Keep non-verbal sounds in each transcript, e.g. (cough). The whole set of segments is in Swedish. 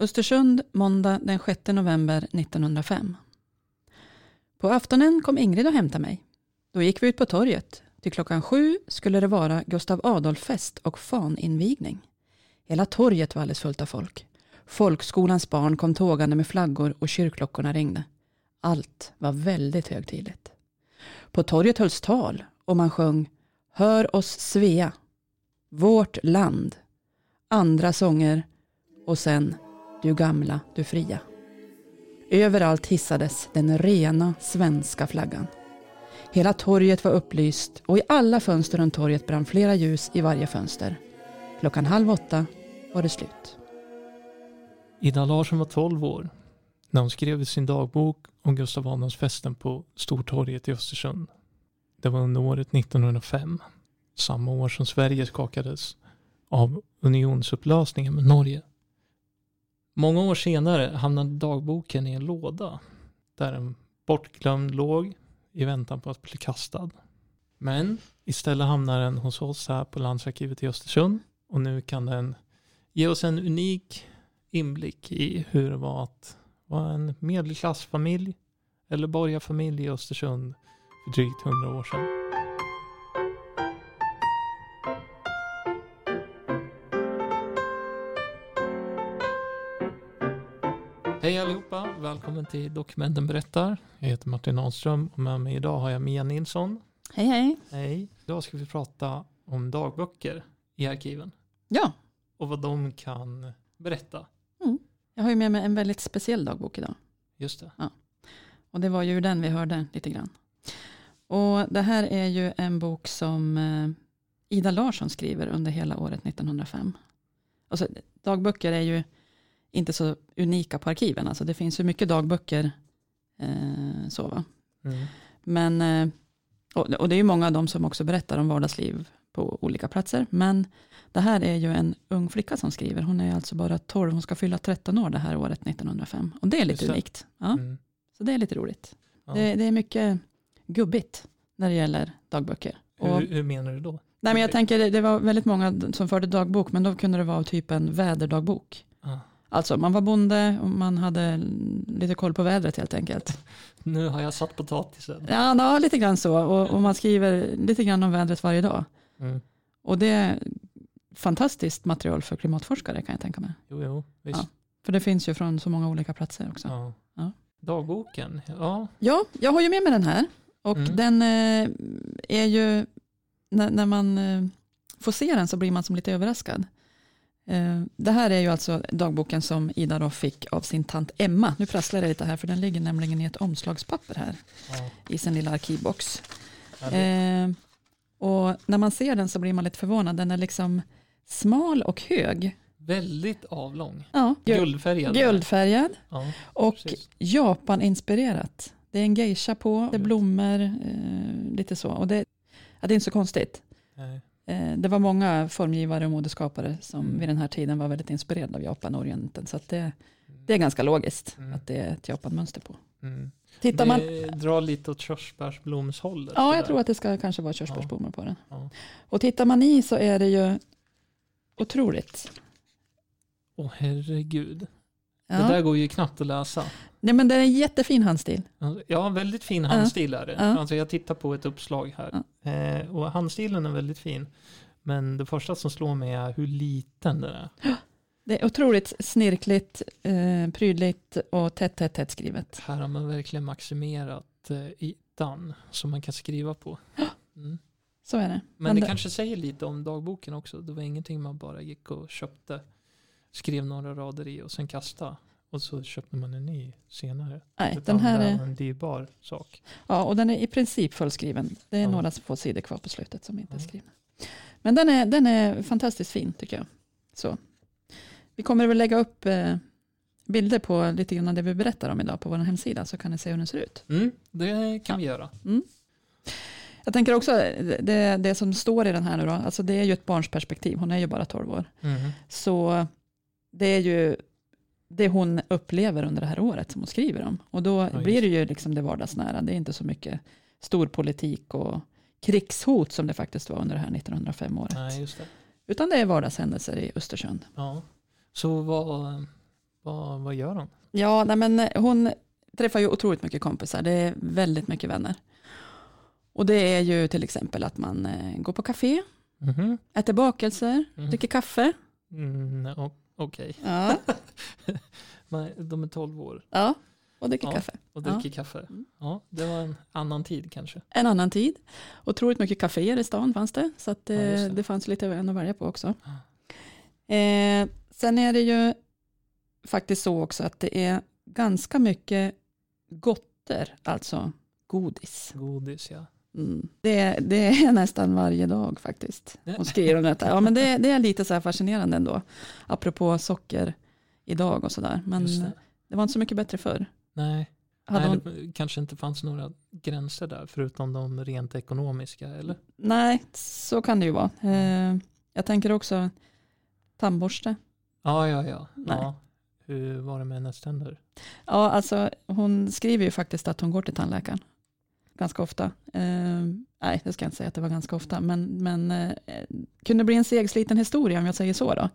Östersund, måndag den 6 november 1905. På aftonen kom Ingrid och hämtade mig. Då gick vi ut på torget. Till klockan sju skulle det vara Gustav Adolf-fest och faninvigning. Hela torget var alldeles fullt av folk. Folkskolans barn kom tågande med flaggor och kyrkklockorna ringde. Allt var väldigt högtidligt. På torget hölls tal och man sjöng Hör oss Svea, Vårt land, andra sånger och sen du gamla, du fria. Överallt hissades den rena svenska flaggan. Hela torget var upplyst och i alla fönster runt torget brann flera ljus i varje fönster. Klockan halv åtta var det slut. Ida Larsson var 12 år när hon skrev i sin dagbok om Gustav Adolfsfesten på Stortorget i Östersund. Det var under året 1905, samma år som Sverige skakades av unionsupplösningen med Norge. Många år senare hamnade dagboken i en låda där en bortglömd låg i väntan på att bli kastad. Men istället hamnar den hos oss här på Landsarkivet i Östersund och nu kan den ge oss en unik inblick i hur det var att vara en medelklassfamilj eller borgarfamilj i Östersund för drygt hundra år sedan. Välkommen till Dokumenten berättar. Jag heter Martin Ahlström och med mig idag har jag Mia Nilsson. Hej hej. Hej. Idag ska vi prata om dagböcker i arkiven Ja, och vad de kan berätta. jag har ju med mig en väldigt speciell dagbok idag. Just det. Och det var ju den vi hörde lite grann. Och det här är ju en bok som eh, Ida Larsson skriver under hela året 1905. Alltså, dagböcker är ju inte så unika på arkiven. Alltså, det finns ju mycket dagböcker. Eh, så va? Mm. Men, eh, och, och det är ju många av dem som också berättar om vardagsliv på olika platser. Men det här är ju en ung flicka som skriver. Hon är alltså bara 12, hon ska fylla 13 år det här året 1905. Och det är lite Just unikt. Ja, Mm. Så det är lite roligt. Ja. Det, det är mycket gubbigt när det gäller dagböcker. Och, Hur, hur menar du då? nej, men jag tänker, det, var väldigt många som förde dagbok, men då kunde det vara typ en väderdagbok. Alltså man var bonde och man hade lite koll på vädret helt enkelt. Nu har jag satt potatisen. Ja, ja lite grann så. Och, och man skriver lite grann om vädret varje dag. Mm. Och det är fantastiskt material för klimatforskare kan jag tänka mig. Jo, jo, visst. Ja. För det finns ju från så många olika platser också. Ja. Ja. Dagboken, ja. Ja, jag har ju med mig den här. Och Mm. den eh, är ju, när, när man eh, får se den så blir man som lite överraskad. Eh, det här är ju alltså dagboken som Ida då fick av sin tant Emma. Nu prasslar det lite här för den ligger nämligen i ett omslagspapper här ja. i sin lilla arkivbox. Eh, och när man ser den så blir man lite förvånad. Den är liksom smal och hög. väldigt avlång. Ja, guld, Guldfärgad. guldfärgad Ja, och. Japan-inspirerat. Det är en geisha på, det är blommor, eh, lite så. Och det, ja, det är inte så konstigt. Nej. Eh, det var många formgivare och modeskapare som Mm. vid den här tiden var väldigt inspirerade av Japan och Orienten. Så det, det är ganska logiskt Mm. att det är ett Japan-mönster på. Mm. Tittar man, Det drar lite åt körsbärsblomshållet. ja, jag där. tror att det ska kanske vara körsbärsblommor på den. Ja. Och tittar man i så är det ju otroligt. Åh herregud. Ja. Det där går ju knappt att läsa. Nej, men det är en jättefin handstil. Ja, väldigt fin handstil är det. Ja. Alltså jag tittar på ett uppslag här. Eh, och handstilen är väldigt fin. Men det första som slår mig är hur liten den är. Det är otroligt snirkligt, eh, prydligt och tätt, tätt, tätt skrivet. Här har man verkligen maximerat eh, ytan som man kan skriva på. Mm. Så är det. Men det det- kanske säger lite om dagboken också. Det var ingenting man bara gick och köpte, skrev några rader i och sen kastade. Och så köpte man en ny senare. Nej, den här är, en dyrbar sak. ja, och den är i princip fullskriven. Det är Ja. några få sidor kvar på slutet som inte är Ja. skrivna. Men den är, den är fantastiskt fin tycker jag. Så. Vi kommer väl lägga upp eh, bilder på lite grann det vi berättar om idag på vår hemsida så kan ni se hur den ser ut. Mm, det kan vi göra. Jag tänker också, det, det som står i den här nu då, alltså det är ju ett barns perspektiv, hon är ju bara 12 år. Mhm. Så det är ju det hon upplever under det här året som hon skriver om. Och då just blir det ju liksom det vardagsnära. Det är inte så mycket stor politik och krigshot som det faktiskt var under det här 1905 året. Nej, just det. Utan det är vardagshändelser i Östersund. Ja. Så vad, Vad, vad gör hon? Ja, nej, men hon träffar ju otroligt mycket kompisar. Det är väldigt mycket vänner. Och det är ju till exempel att man eh, går på café, Mhm. äter bakelser, Mm. dricker kaffe. Mm, o- Okej, Ja, (laughs) Men de är 12 år ja och dricker Ja. kaffe. och Ja. dricker kaffe. Mm. Ja, det var en annan tid kanske. En annan tid. Otroligt mycket kaféer i stan fanns det. Så att, Ja, eh, det. det. fanns lite att välja på också. Eh, sen är det ju faktiskt så också att det är ganska mycket gotter, alltså godis. Godis ja. Mm. Det, det är (laughs) nästan varje dag faktiskt. Hon skriver om detta. Ja, men det, det är lite så här fascinerande ändå. Apropå socker idag och sådär. Men det. det. var inte så mycket bättre förr. Nej, Nej hon, det kanske inte fanns några gränser där förutom de rent ekonomiska eller? nej, så kan det ju vara. Eh, jag tänker också tandborste. Ja, ja, ja. Nej. ja. Hur var det med hennes tänder? Ja, alltså hon skriver ju faktiskt att hon går till tandläkaren. Ganska ofta. Eh, nej, det ska jag inte säga att det var ganska ofta. Men, men eh, kunde bli en segsliten historia om jag säger så då.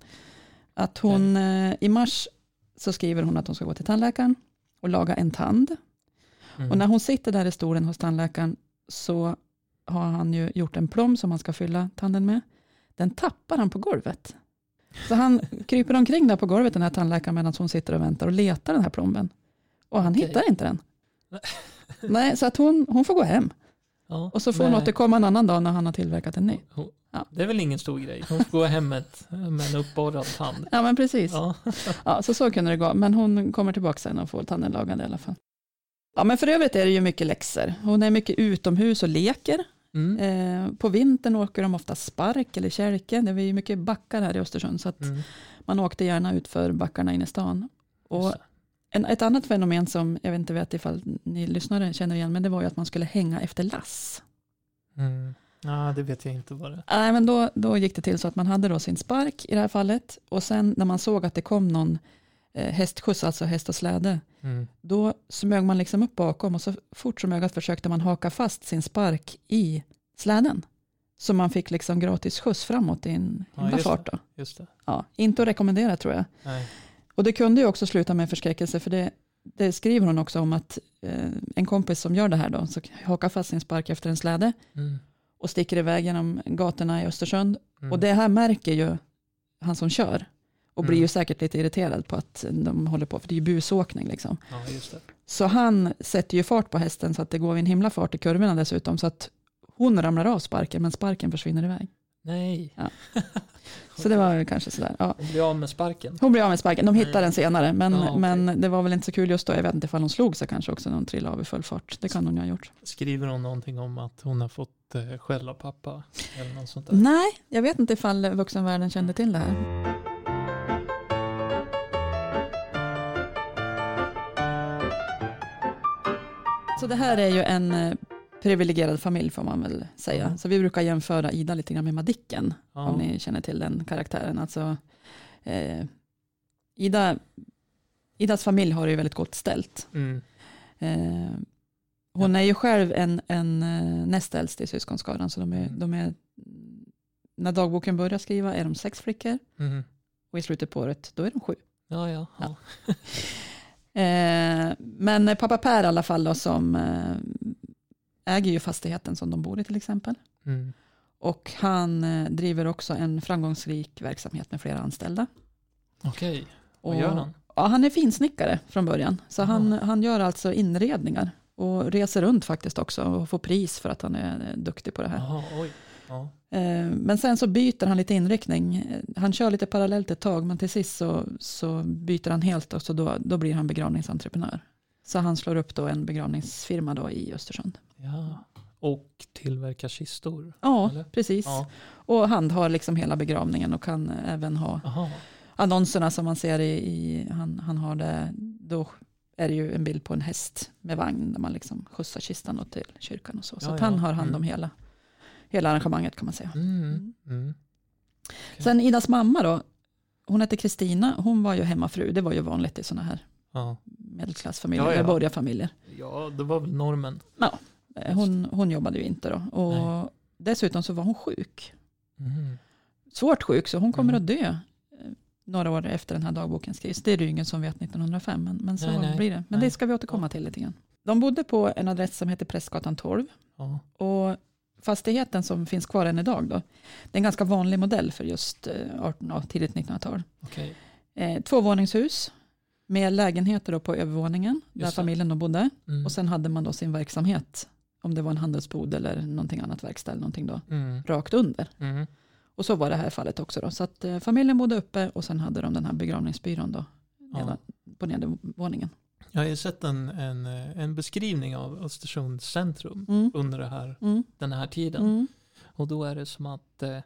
Att hon eh, i mars så skriver hon att hon ska gå till tandläkaren och laga en tand. Mm. Och när hon sitter där i stolen hos tandläkaren så har han ju gjort en plomb som han ska fylla tanden med. Den tappar han på golvet. Så han (laughs) kryper omkring där på golvet den här tandläkaren medan hon sitter och väntar och letar den här plomben. Och han Okej. hittar inte den. (laughs) Nej, så att hon, hon får gå hem. ja, Och så får hon nej. återkomma en annan dag när han har tillverkat en ny. Hon- Ja. Det är väl ingen stor grej. Hon får gå hem med med en uppborrad tand. Ja, men precis. Ja. Ja. så så kunde det gå. Men hon kommer tillbaka sen och får tanden lagad i alla fall. Ja, men för övrigt är det ju mycket läxor. Hon är mycket utomhus och leker. Mm. Eh, på vintern åker de ofta spark eller kälke. Det är ju mycket backar här i Östersund. Så att Mm. man åkte gärna ut för backarna inne i stan. Och. En, ett annat fenomen som jag vet inte vet ifall ni lyssnare känner igen. Men det var ju att man skulle hänga efter lass. Mm. Ja, det vet jag inte vad det är. Nej, men då, då gick det till så att man hade då sin spark i det här fallet. Och sen när man såg att det kom någon eh, hästskjuts, alltså häst och släde. Mm. Då smög man liksom upp bakom och så fort som ögat försökte man haka fast sin spark i släden. Så man fick liksom gratis skjuts framåt i en Ja, himla just fart. Då. Just det. Ja, inte att rekommendera tror jag. Nej. Och det kunde ju också sluta med förskräckelse för det, det skriver hon också om att eh, en kompis som gör det här då, så hakar fast sin spark efter en släde Mm. och sticker iväg genom gatorna i Östersund. Mm. Och det här märker ju han som kör och blir Mm. ju säkert lite irriterad på att de håller på, för det är ju busåkning liksom. Ja. Så han sätter ju fart på hästen så att det går en himla fart i kurvorna dessutom. Så att hon ramlar av sparken men sparken försvinner iväg. Nej. Ja. (laughs) Så det var ju kanske sådär. Ja. Hon blir av med sparken. Hon blir av med sparken, de hittar Mm. den senare. Men, Ja, okej. men det var väl inte så kul just då. Jag vet inte ifall hon slog sig kanske också när hon trillade av i full fart. Det kan hon ju ha gjort. Skriver hon någonting om att hon har fått eh, skäll av pappa? Eller något sånt där? Nej, jag vet inte ifall vuxenvärlden kände till det här. Så det här är ju en eh, privilegierad familj får man väl säga. Ja. Så vi brukar jämföra Ida lite grann med Madicken, Ja. om ni känner till den karaktären. Alltså, eh, Ida, Idas familj har det ju väldigt gott ställt. Mm. Eh, hon är ju själv en, en eh, näst äldst i syskonskaran, så de är, Mm. de är, när dagboken börjar skriva är de sex flickor Mm. och i slutet på året då är de sju. Ja, ja. ja. (laughs) Eh, men pappa Per i alla fall då, som eh, äger ju fastigheten som de bor i till exempel. Mm. Och han eh, driver också en framgångsrik verksamhet med flera anställda. Okej, vad gör han? Ja, han är finsnickare från början. Så han, Jaha. han gör alltså inredningar och reser runt faktiskt också och får pris för att han är eh, duktig på det här. Jaha, oj. Ja. Eh, Men sen så byter han lite inriktning. Han kör lite parallellt ett tag men till sist så, så byter han helt och så då, då blir han begravningsentreprenör. Så han slår upp då en begravningsfirma då i Östersund. Ja. Och tillverkar kistor? Ja, Eller? precis. Ja. Och han har liksom hela begravningen och kan även ha Jaha. annonserna som man ser i, i han, han har det, då är det ju en bild på en häst med vagn där man liksom skjutsar kistan till kyrkan och så. Så Ja, han ja. har hand om Mm. hela, hela arrangemanget kan man säga. Mm. Mm. Okej. Sen Idas mamma då, hon hette Kristina, hon var ju hemmafru, det var ju vanligt i sådana här Ja. medelklassfamiljer, Ja, ja. borgarfamiljer. ja, det var väl normen. Eh, Hon, hon jobbade ju inte då. Och Nej. dessutom så var hon sjuk. Mm. Svårt sjuk, så hon kommer Mm. att dö eh, några år efter den här dagboken skrivs. Det är det ju ingen som vet 1905, men, men så Nej, nej. blir det. Men Nej. det ska vi återkomma till lite grann. De bodde på en adress som heter Prästgatan 12 Ja. och fastigheten som finns kvar än idag då, det är en ganska vanlig modell för just eh, 18, ja, tidigt 1900-tal. Okej. Eh, tvåvåningshus med lägenheter på övervåningen där Just det. familjen då bodde. Mm. Och sen hade man då sin verksamhet, om det var en handelsbod eller någonting annat verkstad eller någonting då, Mm. rakt under. Mm. Och så var det här fallet också då. Så att eh, familjen bodde uppe och sen hade de den här begravningsbyrån då Ja. på nedervåningen. Jag har ju sett en, en, eh, en beskrivning av Östersunds centrum Mm. under det här, Mm. den här tiden. Mm. Och då är det som att eh,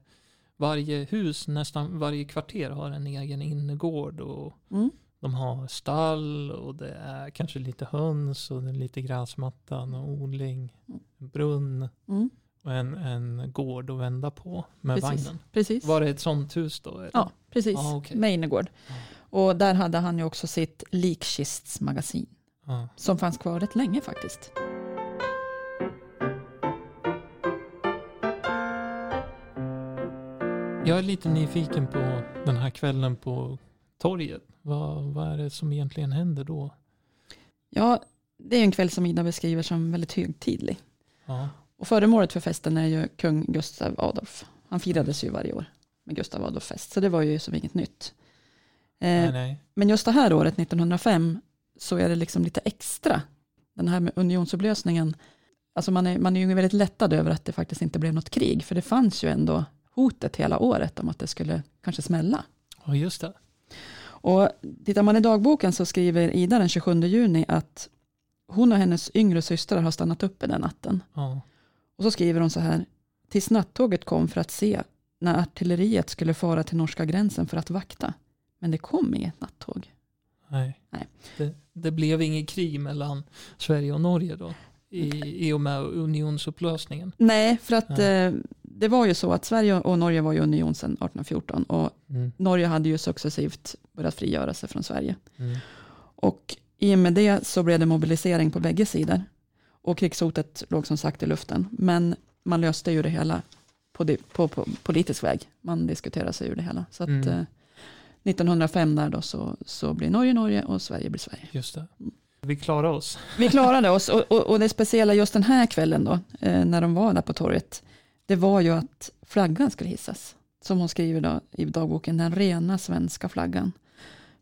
varje hus, nästan varje kvarter har en egen innergård och Mm. De har stall och det är kanske lite höns och det är lite gräsmatta, och odling, en brunn Mm. och en, en gård att vända på med Precis. vagnen. Precis. Var det ett sånt hus då? eller? Ja, precis. Ja, okej. Med innergård. Ja. Och där hade han ju också sitt likkistsmagasin. Ja. Som fanns kvar rätt länge faktiskt. Jag är lite nyfiken på den här kvällen på torget. Vad, vad är det som egentligen händer då? Ja, det är en kväll som Ida beskriver som väldigt högtidlig. Ja, Och föremålet för festen är ju kung Gustav Adolf. Han firades ju varje år med Gustav Adolf fest, så det var ju som inget nytt. Eh, nej, nej. Men just det här året, 1905, så är det liksom lite extra. Den här med unionsupplösningen, alltså man är, man är ju väldigt lättad över att det faktiskt inte blev något krig, för det fanns ju ändå hotet hela året om att det skulle kanske smälla. Ja, just det. Och tittar man i dagboken så skriver Ida den 27 juni att hon och hennes yngre systrar har stannat uppe den natten. Ja, Och så skriver hon så här, tills nattåget kom för att se när artilleriet skulle fara till norska gränsen för att vakta. Men det kom inget nattåg. nej. Nej. Det, det blev inget krig mellan Sverige och Norge då? I, i och med unionsupplösningen? Nej, för att Nej. eh, det var ju så att Sverige och Norge var ju union sedan 1814 och Mm, Norge hade ju successivt börjat frigöra sig från Sverige. mm, Och i och med det så blev det mobilisering på bägge sidor. Och krigshotet låg som sagt i luften. Men man löste ju det hela på, på, på politisk väg. Man diskuterade sig ur det hela. Så att Mm. eh, 1905 där då så, så blir Norge Norge och Sverige blir Sverige. just det. Vi klarar oss. Vi klarade oss (laughs) och, och, och det speciella just den här kvällen då, eh, när de var där på torget, det var ju att flaggan skulle hissas. Som hon skriver då i dagboken, den rena svenska flaggan.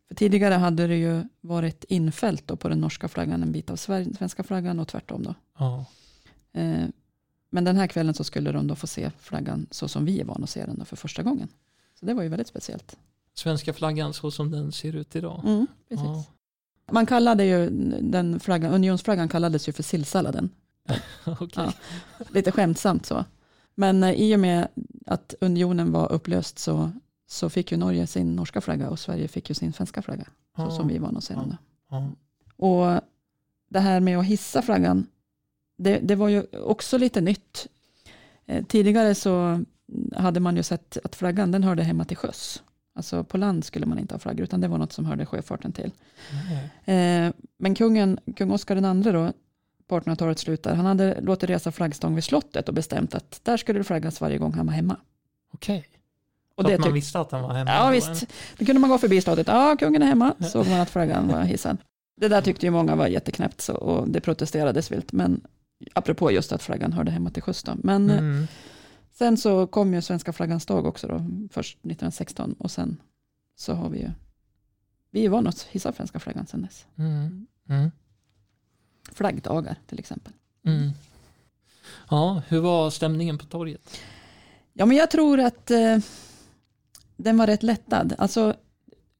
För tidigare hade det ju varit infällt då på den norska flaggan en bit av svenska flaggan och tvärtom då. Ja, Eh, men den här kvällen så skulle de då få se flaggan så som vi är vana att se den för första gången. Så det var ju väldigt speciellt. svenska flaggan så som den ser ut idag. Mm, precis. Ja, Man kallade ju den flaggan, unionsflaggan kallades ju för sillsalladen. (laughs) okej. Ja. Lite skämtsamt så. Men eh, i och med att unionen var upplöst så, så fick ju Norge sin norska flagga och Sverige fick ju sin svenska flagga. Så som vi var då. ja. Och det här med att hissa flaggan, det, det var ju också lite nytt. Eh, tidigare så hade man ju sett att flaggan den hörde hemma till sjöss. Alltså på land skulle man inte ha flaggor utan det var något som hörde sjöfarten till. Eh, men kungen, kung Oscar II då, på 1800-talets slut, där, han hade låtit resa flaggstång vid slottet och bestämt att där skulle det flaggas varje gång han var hemma. Okej. Och Så det att man visste att han var hemma. ja visst, då kunde man gå förbi slottet, ja kungen är hemma, såg man att flaggan var hissad. Det där tyckte ju många var jätteknäppt så, och det protesterades vilt, men apropå just att flaggan hörde hemma till sjöss. Men eh, Mm. sen så kom ju svenska flaggans dag också då, först 1916 och sen så har vi ju, vi är vana att hissa svenska flaggan sen dess. Mm. Mm. Flaggdagar till exempel. Mm. Ja, hur var stämningen på torget? Ja, men jag tror att eh, den var rätt lättad. Alltså,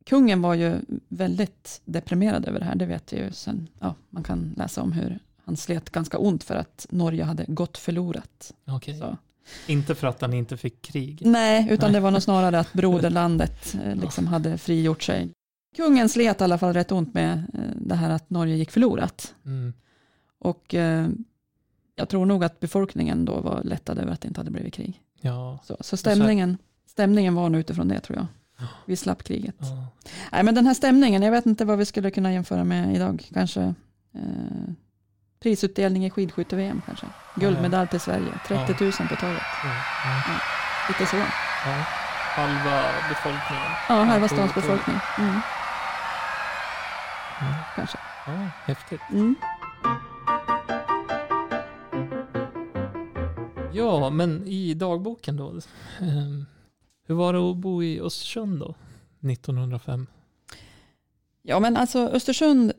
kungen var ju väldigt deprimerad över det här. Det vet jag ju sen. Ja, man kan läsa om hur han slet ganska ont för att Norge hade gått förlorat. Okej. Så. Inte för att han inte fick krig. Nej, utan Nej. det var nog snarare att (laughs) broderlandet eh, liksom hade frigjort sig. Kungen slet i alla fall rätt ont med eh, det här att Norge gick förlorat. Mm. Och eh, jag tror nog att befolkningen då var lättad över att det inte hade blivit krig. Ja. Så, så stämningen, stämningen var nog utifrån det tror jag. Vi slapp kriget. ja. Nej, men den här stämningen, jag vet inte vad vi skulle kunna jämföra med idag. Kanske eh, prisutdelning i skidskytte-VM kanske. Guldmedalj till Sverige, 30 000 på torget. Ja. Lite så. Ja. halva befolkningen. Ja, halva stans befolkning. Mm. kanske. Ja, häftigt. Mm. Ja, men i dagboken då. ehm, hur var det att bo i Östersund då? 1905? Ja, men alltså Östersund,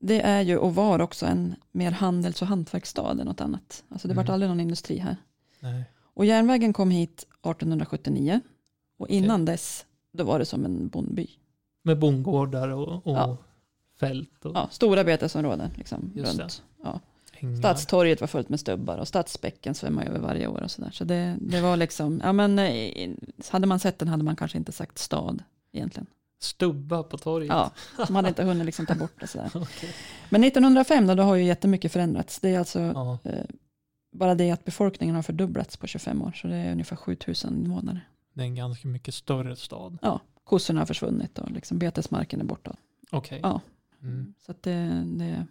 det är ju och var också en mer handels och hantverksstad än något annat. Alltså det Mm. vart aldrig någon industri här. Nej. Och järnvägen kom hit 1879 och innan dess då var det som en bondby. Med bondgårdar och, och Ja. fält och Ja, stora betesområden liksom, Just runt. Ja. Ängar. Stadstorget var fullt med stubbar och Stadsbäcken svämmade över varje år och sådär. Så det, det var liksom, ja men eh, hade man sett den hade man kanske inte sagt stad egentligen. Stubbar på torget. Ja, man hade inte hunnit liksom ta bort det sådär. (laughs) Okej. Men 1905 då, då har ju jättemycket förändrats. Det är alltså Ja, eh, bara det att befolkningen har fördubblats på 25 år. Så det är ungefär 7000 invånare. det är en ganska mycket större stad. Ja, kossorna har försvunnit och liksom betesmarken är borta. Okej. Ja. Mm. Så det, det,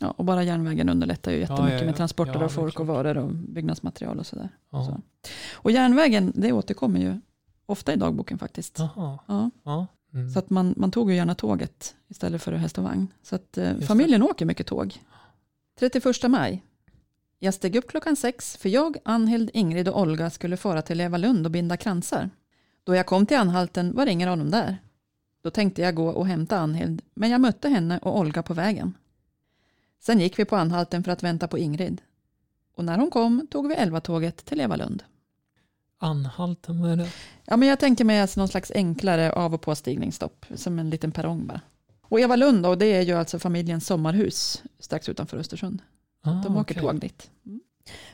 ja, och bara järnvägen underlättar ju jättemycket ja, ja. med transporter det av folk och varor och byggnadsmaterial och sådär. Så. Och järnvägen, det återkommer ju ofta i dagboken faktiskt. Mm. så att man, man tog ju gärna tåget istället för häst och vagn. Så att eh, det. familjen åker mycket tåg. 31 maj. Jag steg upp klockan sex för jag, Anhild, Ingrid och Olga skulle fara till Levalund och binda kransar. Då jag kom till anhalten var ingen av dem där. Då tänkte jag gå och hämta Anhild, men jag mötte henne och Olga på vägen. Sen gick vi på anhalten för att vänta på Ingrid. Och när hon kom tog vi elva-tåget till Levalund. Anhalten, vad är det? Ja, men jag tänker mig alltså någon slags enklare av och påstigningsstopp, som en liten perrong bara. Och Evalund då, det är ju alltså familjens sommarhus strax utanför Östersund. Ah, De åker okej. tåg dit. Mm.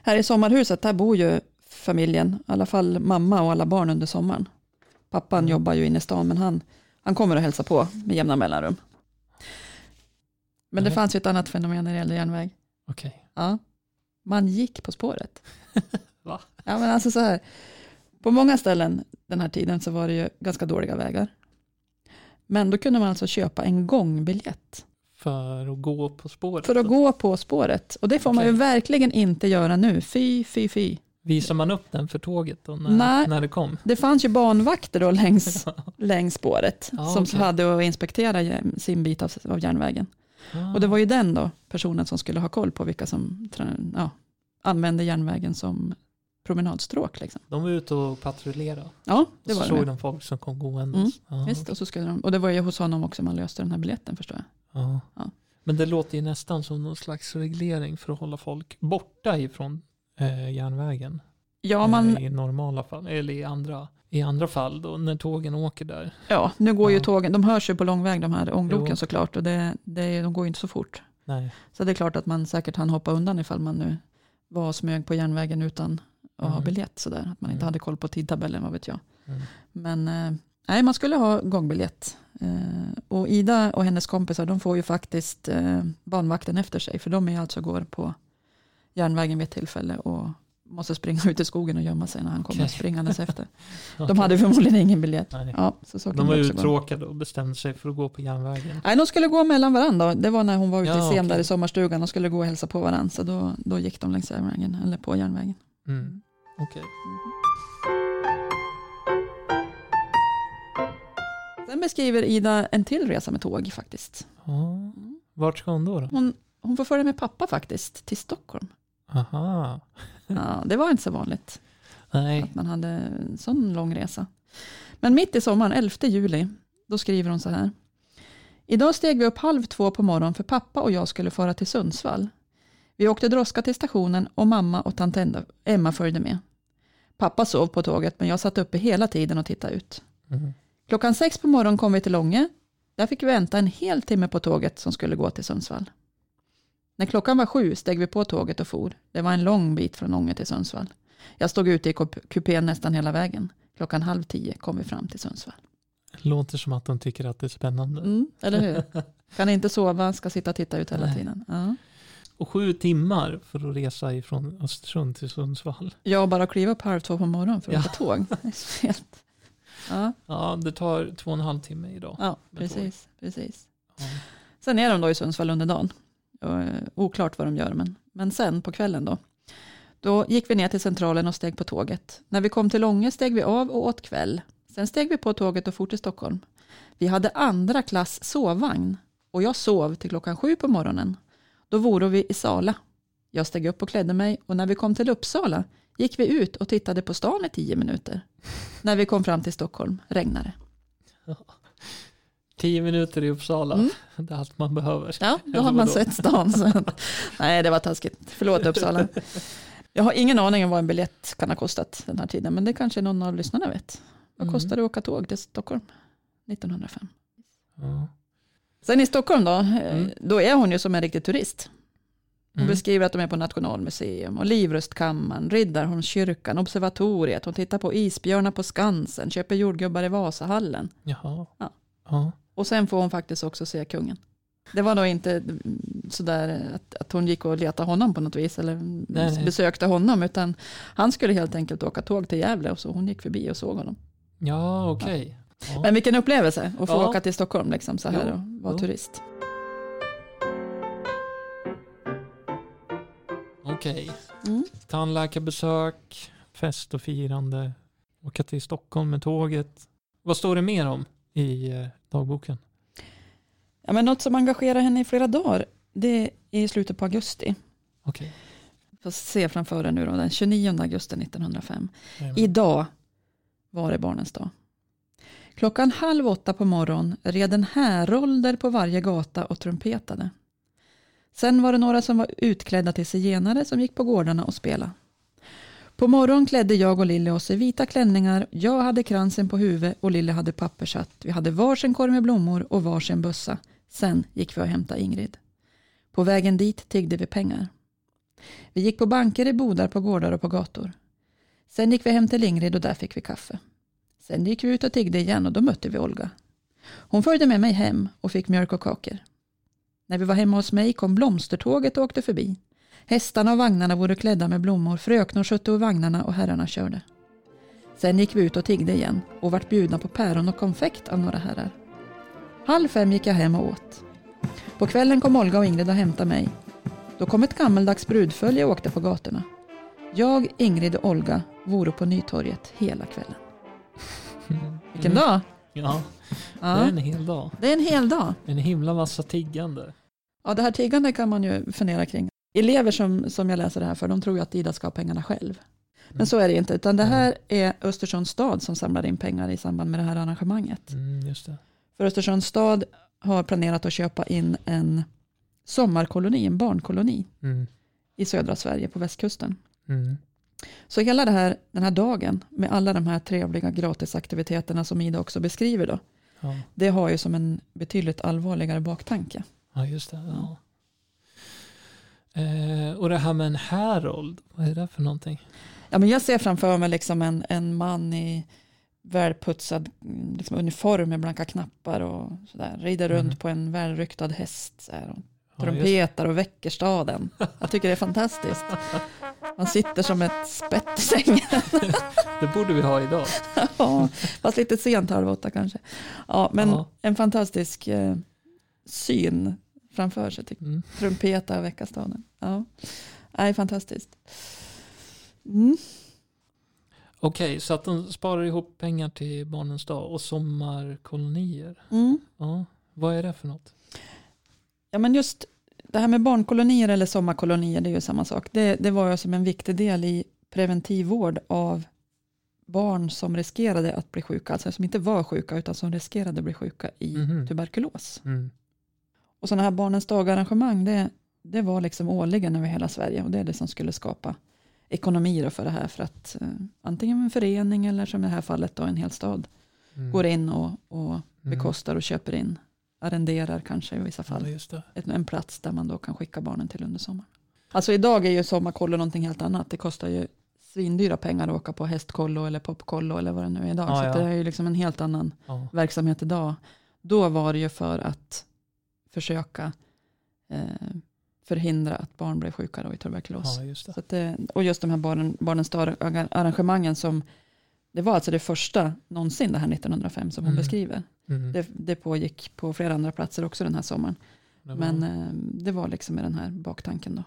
Här i sommarhuset, där bor ju familjen, i alla fall mamma och alla barn under sommaren. Pappan Mm. jobbar ju inne i stan, men han, han kommer att hälsa på med jämna mellanrum. Men det Nej. fanns ju ett annat fenomen när det gällde järnväg. Okej. Ja. Man gick på spåret. (laughs) Va? Ja, men alltså så här. På många ställen den här tiden så var det ju ganska dåliga vägar. Men då kunde man alltså köpa en gångbiljett För att gå på spåret? för att då? gå på spåret. Och det får man ju verkligen inte göra nu. Fy, fy, fy. Visar man upp den för tåget då när, Nej. när det kom? Det fanns ju banvakter då längs, (laughs) längs spåret Ja, som okej. hade att inspektera sin bit av, av järnvägen. Ah, Och det var ju den då, personen som skulle ha koll på vilka som ja, använde järnvägen som promenadstråk. Liksom. De var ute och patrullerade. Ja, det och så såg de folk som kom gåendes. Mm, Visst, och, så skulle de, och det var ju hos honom också man löste den här biljetten förstår jag. ja. Ja. Men det låter ju nästan som någon slags reglering för att hålla folk borta ifrån eh, järnvägen. Ja, man, eh, I normala fall, eller i andra, i andra fall då, när tågen åker där. ja, nu går ju Ja. tågen, de hörs ju på långväg de här ångloken Jo. såklart och det, det, de går ju inte så fort. Nej. Så det är klart att man säkert hann hoppa undan ifall man nu var smög på järnvägen utan att ha Mm. biljett sådär. Att man inte Mm. hade koll på tidtabellen, vad vet jag. Mm. Men eh, nej, man skulle ha gångbiljett. Eh, och Ida och hennes kompisar, de får ju faktiskt eh, banvakten efter sig. För de är alltså går på järnvägen vid ett tillfälle och måste springa ut i skogen och gömma sig när han kommer Okej. springandes (laughs) efter. De Okej. hade förmodligen ingen biljett. Nej. Ja, så De var uttråkade och bestämde sig för att gå på järnvägen. Nej, de skulle gå mellan varandra. Det var när hon var ute Ja, i scen där okej. i sommarstugan och skulle gå och hälsa på varandra. Så då, då gick de längs järnvägen, eller på järnvägen. Mm. Okej. Sen beskriver Ida en till resa med tåg faktiskt. Ja. Vart ska hon då? då? Hon, hon får följa med pappa faktiskt till Stockholm. Aha. Ja, det var inte så vanligt Nej. att man hade en sån lång resa. Men mitt i sommaren, 11 juli, då skriver hon så här. Idag steg vi upp halv två på morgonen för pappa och jag skulle fara till Sundsvall. Vi åkte droska till stationen och mamma och tant Emma följde med. Pappa sov på tåget men jag satt uppe hela tiden och tittade ut. Mm. Klockan sex på morgonen kom vi till Långe. Där fick vi vänta en hel timme på tåget som skulle gå till Sundsvall. När klockan var sju steg vi på tåget och for. Det var en lång bit från Ånge till Sundsvall. Jag stod ute i kup- kupén nästan hela vägen. Klockan halv tio kom vi fram till Sundsvall. Låter som att de tycker att det är spännande. Mm, eller hur? Kan inte sova, ska sitta och titta ut hela Nej. tiden. Ja. Och sju timmar för att resa ifrån Östersund till Sundsvall. Jag bara kliva upp halv två på morgonen för att Ja. åka tåg. Helt... Ja, Ja, det tar två och en halv timme idag. ja precis, precis. Ja. Sen är de då i Sundsvall under dagen. Eh, oklart vad de gör, men, men sen på kvällen då. Då gick vi ner till centralen och steg på tåget. När vi kom till Långe steg vi av och åt kväll. Sen steg vi på tåget och for till Stockholm. Vi hade andra klass sovvagn och jag sov till klockan sju på morgonen. Då vore vi i Sala. Jag steg upp och klädde mig och när vi kom till Uppsala gick vi ut och tittade på stan i tio minuter. När vi kom fram till Stockholm regnade det. Tio minuter i Uppsala. Mm. (laughs) Det är allt man behöver. Ja, då har man sett stan. Så. Nej, det var taskigt. Förlåt Uppsala. Jag har ingen aning om vad en biljett kan ha kostat den här tiden, men det kanske någon av lyssnarna vet. Vad Mm. kostade det att åka tåg till Stockholm 1905? Ja. Sen i Stockholm då, eh, Mm. då är hon ju som en riktig turist. Hon Mm. beskriver att de är på Nationalmuseum och Livrustkammaren, Riddarholmskyrkan, Observatoriet. Hon tittar på isbjörnar på Skansen, köper jordgubbar i Vasahallen. Jaha. Ja. Ja. Och sen får hon faktiskt också se kungen. Det var då inte sådär att, att hon gick och letade honom på något vis eller Nej, nej. besökte honom utan han skulle helt enkelt åka tåg till Gävle och så hon gick förbi och såg honom. Ja, okej. Ja. Men vilken upplevelse att få Ja. åka till Stockholm liksom så här Jo, och vara jo. turist. Okej. Mm. Tandläkarbesök, fest och firande, åka till Stockholm med tåget. Vad står det mer om i eh, dagboken? Ja, men något som engagerar henne i flera dagar det är i slutet på augusti. Okej. Får se framför er nu då, den 29 augusti 1905. Jajamän. Idag var det barnens dag. Klockan halv åtta på morgon red en härolder på varje gata och trumpetade. Sen var det några som var utklädda till zigenare som gick på gårdarna och spelade. På morgon klädde jag och Lille oss i vita klänningar. Jag hade kransen på huvudet och Lille hade pappershatt. Vi hade varsin korg med blommor och varsin bössa. Sen gick vi och hämtade Ingrid. På vägen dit tiggde vi pengar. Vi gick på banker i bodar på gårdar och på gator. Sen gick vi hem till Ingrid och där fick vi kaffe. Sen gick vi ut och tiggde igen och då mötte vi Olga. Hon följde med mig hem och fick mjölk och kakor. När vi var hemma hos mig kom blomstertåget och åkte förbi. Hästarna och vagnarna vore klädda med blommor, fröknor skötte ur vagnarna och herrarna körde. Sen gick vi ut och tiggde igen och vart bjudna på päron och konfekt av några herrar. Halv fem gick jag hem och åt. På kvällen kom Olga och Ingrid och hämtade mig. Då kom ett gammaldags brudfölje och åkte på gatorna. Jag, Ingrid och Olga vore på Nytorget hela kvällen. (laughs) Vilken dag! Ja, det är Ja, en hel dag. det är en hel dag. En himla massa tiggande. Ja, det här tiggande kan man ju fundera kring. Elever som, som jag läser det här för, de tror ju att Ida ska ha pengarna själv. Men Mm. så är det inte, utan det här är Östersunds stad som samlar in pengar i samband med det här arrangemanget. Mm, det. För Östersunds stad har planerat att köpa in en sommarkoloni, en barnkoloni Mm. i södra Sverige på västkusten. Mm. Så hela här, den här dagen med alla de här trevliga gratisaktiviteterna som Ida också beskriver då, Ja. det har ju som en betydligt allvarligare baktanke. ja, just det. Ja. Eh, och det här med en härold, vad är det för någonting? Ja, men jag ser framför mig liksom en, en man i välputsad liksom uniform med blanka knappar och sådär. Rider runt Mm. på en välryktad häst. Så här, och Ja, trumpetar och väcker staden. Jag tycker det är fantastiskt. Man sitter som ett spett i sängen. (laughs) det borde vi ha idag. ja, fast lite sent halv åtta kanske. Ja, men Ja. en fantastisk eh, syn framför sig. Tycker. Mm. Trumpeta och väcka staden. Ja, Nej, fantastiskt. Mm. Okej, så att de sparar ihop pengar till barnens dag och sommarkolonier. Mm. Ja, vad är det för något? Ja, men just det här med barnkolonier eller sommarkolonier, det är ju samma sak. Det, det var ju som en viktig del i preventivvård av barn som riskerade att bli sjuka, alltså som inte var sjuka utan som riskerade att bli sjuka i Mhm. tuberkulos. Mm. Och sådana här barnens dagarrangemang, det, det var liksom årligen över hela Sverige och det är det som skulle skapa ekonomi för det här för att eh, antingen en förening eller som i det här fallet då en hel stad Mm. går in och, och Mm. bekostar och köper in, arrenderar kanske i vissa fall Ja, ett- en plats där man då kan skicka barnen till under sommaren. Alltså idag är ju sommarkollo någonting helt annat. Det kostar ju svindyra pengar att åka på hästkollo eller popkollo eller vad det nu är idag. Ja, så ja. det är ju liksom en helt annan Ja. verksamhet idag. Då var det ju för att försöka eh, förhindra att barn blev sjuka då i tuberkulos. ja, just att och just de här barnen, barnens arrangemangen som det var alltså det första någonsin det här 1905 som hon Mm. beskriver. Mm. Det, det pågick på flera andra platser också den här sommaren. Det Men eh, det var liksom med den här baktanken då.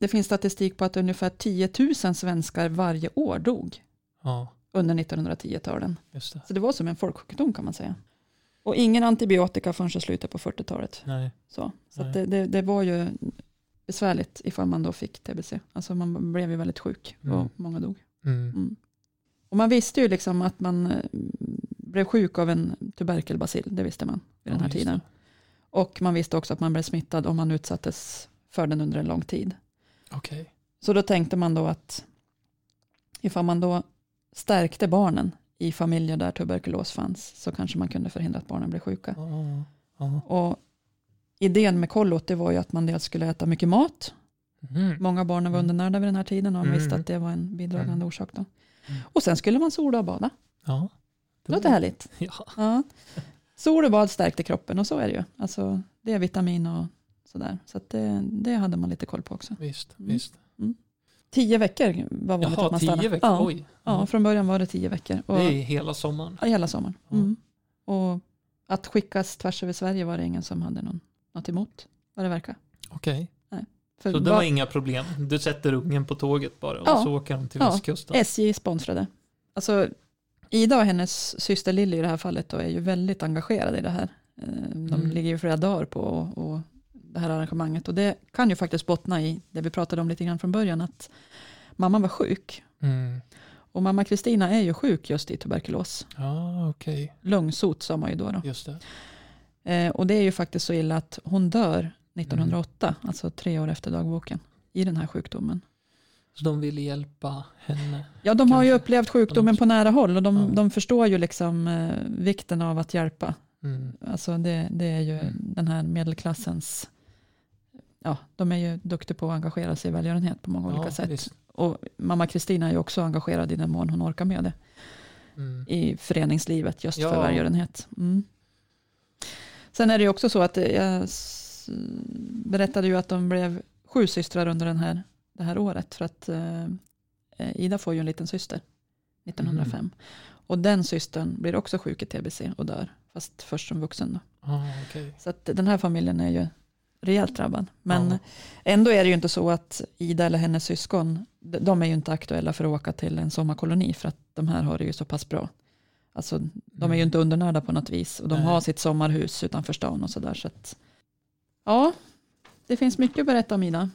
Det finns statistik på att ungefär 10 000 svenskar varje år dog ja. under 1910-talen. Just det. Så det var som en folksjukdom kan man säga. Och ingen antibiotika förrän i slutet på 40-talet. Nej. Så, så Nej. det, det, det var ju besvärligt ifall man då fick TBC. Alltså man blev ju väldigt sjuk och Mm. många dog. Mm. Mm. Och man visste ju liksom att man eh, blev sjuk av en tuberkelbacill, det visste man vid den Ja, här just tiden. Och man visste också att man blev smittad om man utsattes för den under en lång tid. Okej. Så då tänkte man då att ifall man då stärkte barnen i familjer där tuberkulos fanns så kanske man kunde förhindra att barnen blev sjuka. Ja. Ja. Och idén med kollot det var ju att man dels skulle äta mycket mat. Mm. Många barn var Mm. undernärda vid den här tiden och man Mm. visste att det var en bidragande Mm. orsak. Då. Mm. Och sen skulle man sola och bada. Ja. Det låter härligt. (laughs) Ja. Ja. Sol och bad stärkte kroppen och så är det ju. Alltså, det är vitamin och sådär. Så det, det hade man lite koll på också. Visst. Mm. Tio veckor var vanligt att Jaha, man tio stannade. veckor. Ja, Oj. ja, från början var det tio veckor. Och, Det är hela sommaren. ja, hela sommaren. Mm. Och att skickas tvärs över Sverige var det ingen som hade någon, något emot. Vad det verkar. Okej. För Så det bara- var inga problem. Du sätter ungen på tåget bara och Ja. så åker de till Ja. västkusten. SJ sponsrade. Alltså, Ida och hennes syster Lilly i det här fallet då är ju väldigt engagerade i det här. Eh, De Mm. ligger ju flera dagar på och, och det här arrangemanget och det kan ju faktiskt bottna i det vi pratade om lite grann från början att mamma var sjuk Mm. och mamma Kristina är ju sjuk just i tuberkulos. Ja, okej. Lungsot sa man ju då. då. Just det. Eh, och det är ju faktiskt så illa att hon dör 1908, alltså tre år efter dagboken, i den här sjukdomen. Så de ville hjälpa henne. Ja, de har ju Kanske. upplevt sjukdomen på nära håll och de, Ja. de förstår ju liksom eh, vikten av att hjälpa. Mm. Alltså det, det är ju Mm. den här medelklassens, ja, de är ju duktiga på att engagera sig i välgörenhet på många olika Ja, sätt. visst. Och mamma Kristina är ju också engagerad i den mån hon orkar med det Mm. i föreningslivet just Ja. för välgörenhet. Mm. Sen är det ju också så att jag berättade ju att de blev sju systrar under den här, det här året för att eh, Ida får ju en liten syster 1905. Mm. Och den systern blir också sjuk i tbc och dör, fast först som vuxen. Då. Ja, okej. Så att den här familjen är ju rejält drabbad. Men Ja. ändå är det ju inte så att Ida eller hennes syskon, de- är ju inte aktuella för att åka till en sommarkoloni för att de här har det ju så pass bra. Alltså, de är ju Mm. inte undernärda på något vis och de Nej. har sitt sommarhus utanför stan och sådär. Så att, ja, det finns mycket att berätta om Ida.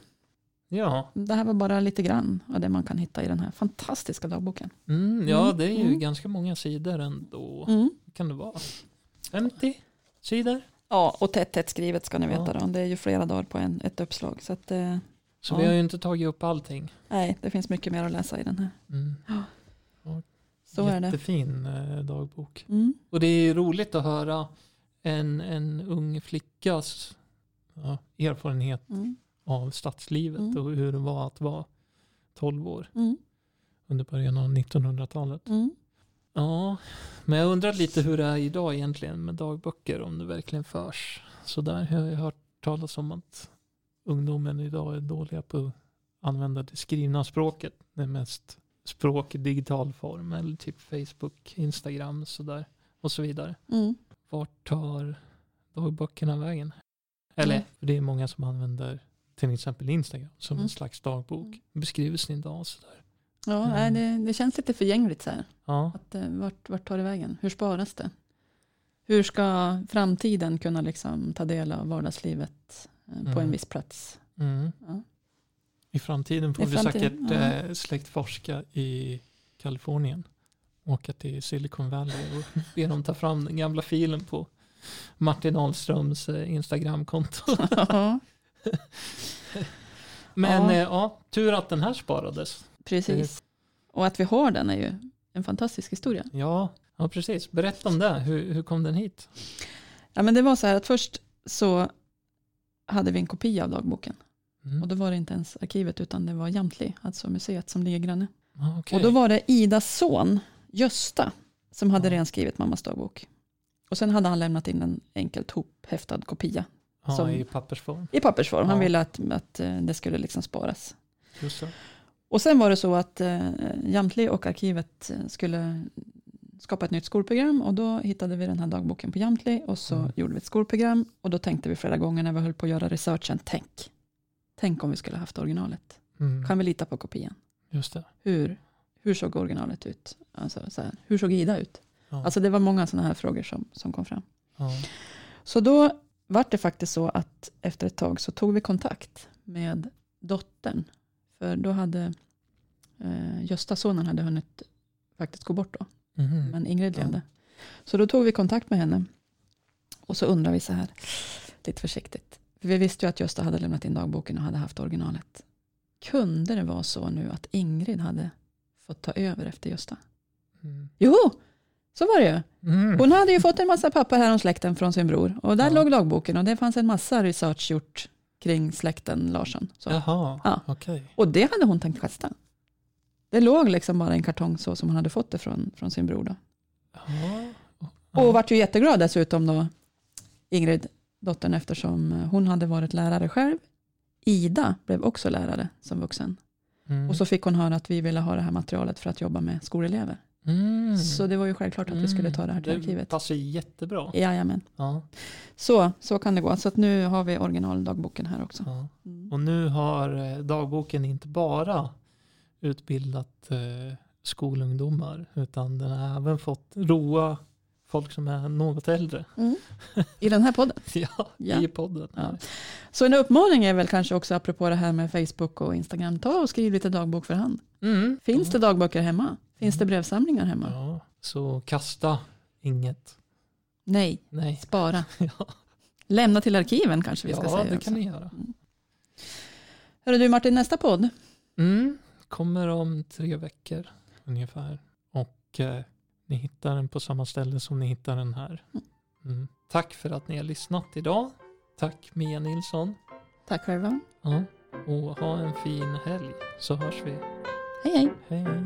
Ja, Det här var bara lite grann av det man kan hitta i den här fantastiska dagboken. mm, ja Mm, det är ju mm. ganska många sidor ändå. Mm. Kan det vara? 50 sidor? Ja, och tätt, tätt skrivet ska ni Ja. veta. Då. Det är ju flera dagar på en, ett uppslag. Så att, eh, Så Ja. vi har ju inte tagit upp allting. nej, det finns mycket mer att läsa i den här. Mm. Så är det. Jättefin eh, dagbok. Mm. Och det är ju roligt att höra en, en ung flickas ja, erfarenhet Mm. av stadslivet Mm. och hur det var att vara 12 år Mm. under början av 1900-talet. Mm. Ja, men jag undrar lite hur det är idag egentligen med dagböcker, om det verkligen förs. Så där har jag hört talas om att ungdomen idag är dåliga på att använda det skrivna språket. Det är mest språk i digital form eller typ Facebook, Instagram sådär och så vidare. Mm. Vart tar dagböckerna vägen? Eller, Mm. för det är många som använder till exempel Instagram som Mm. en slags dagbok. Beskriver sin dag sådär. Ja, Mm. nej, det, det känns lite förgängligt så här. Ja, Att, eh, vart, vart tar det vägen? Hur sparas det? Hur ska framtiden kunna liksom ta del av vardagslivet eh, på Mm. en viss plats? Mm. Ja. I framtiden får I vi framtiden, säkert ja. eh, släktforska i Kalifornien. Åka till Silicon Valley och (laughs) be dem ta fram den gamla filen på Martin Ahlströms Instagramkonto. (laughs) Ja, (laughs) Men Ja. ja, tur att den här sparades. Precis. Och att vi har den är ju en fantastisk historia. Ja, ja precis. Berätta om det. Hur, hur kom den hit? Ja, men det var så här att först så hade vi en kopia av dagboken. Mm. Och då var det inte ens arkivet utan det var Jamtli, alltså museet som ligger granne. Ja, okej. Och då var det Idas son, Gösta, som hade Ja. redan skrivit mammas dagbok. Och sen hade han lämnat in en enkelt hophäftad kopia ja, som- I pappersform. i pappersform. Han ville att, att eh, det skulle liksom sparas. Just så. Och sen var det så att eh, Jamtli och arkivet eh, skulle skapa ett nytt skolprogram och då hittade vi den här dagboken på Jamtli och så Mm. gjorde vi ett skolprogram och då tänkte vi flera gånger när vi höll på att göra researchen, tänk, tänk om vi skulle haft originalet. Mm. Kan vi lita på kopian? Just det. Hur, hur såg originalet ut? Alltså, så här, hur såg Ida ut? Ja. Alltså det var många sådana här frågor som, som kom fram. ja. Så då var det faktiskt så att efter ett tag så tog vi kontakt med dottern. För då hade eh, Gösta, sonen, hade hunnit faktiskt gå bort då. Mhm. Men Ingrid Ja. levde. Så då tog vi kontakt med henne. Och så undrar vi så här, lite försiktigt. För vi visste ju att Gösta hade lämnat in dagboken och hade haft originalet. Kunde det vara så nu att Ingrid hade fått ta över efter Gösta? Mm. Jo, så var det ju. Mm. Hon hade ju fått en massa papper här om släkten från sin bror. Och där Ja. låg dagboken och det fanns en massa research gjort kring släkten Larsson. Så. Jaha, Ja. okej. Och det hade hon tänkt kasta. Det låg liksom bara en kartong så som hon hade fått det från, från sin bror. Då. Ja. Och vart ju jätteglad dessutom då, Ingrid, dottern, eftersom hon hade varit lärare själv. Ida blev också lärare som vuxen. Mm. Och så fick hon höra att vi ville ha det här materialet för att jobba med skolelever. Mm. Så det var ju självklart att vi skulle ta det här till det arkivet. passar jättebra. Jajamän. Ja, Så, så kan det gå. Så att nu har vi originaldagboken här också. ja. Mm. Och nu har eh, dagboken inte bara utbildat eh, skolungdomar utan den har även fått roa folk som är något äldre. Mm. (laughs) I den här podden. Ja, Ja. i podden. Ja. Så en uppmaning är väl kanske också apropå det här med Facebook och Instagram. Ta och skriv lite dagbok för hand. Mm. Finns det dagböcker hemma? Finns det Mm. brevsamlingar hemma? Ja, så kasta inget. Nej, Nej. spara. (laughs) Ja, Lämna till arkiven kanske vi ska ja säga. det också. kan ni göra. Hörru du Martin, nästa podd. Mm. Kommer om tre veckor ungefär. Och eh, ni hittar den på samma ställe som ni hittar den här. Mm. Tack för att ni har lyssnat idag. Tack Mia Nilsson. Tack själva. Ja. Och ha en fin helg så hörs vi. Hej hej. Hej hej.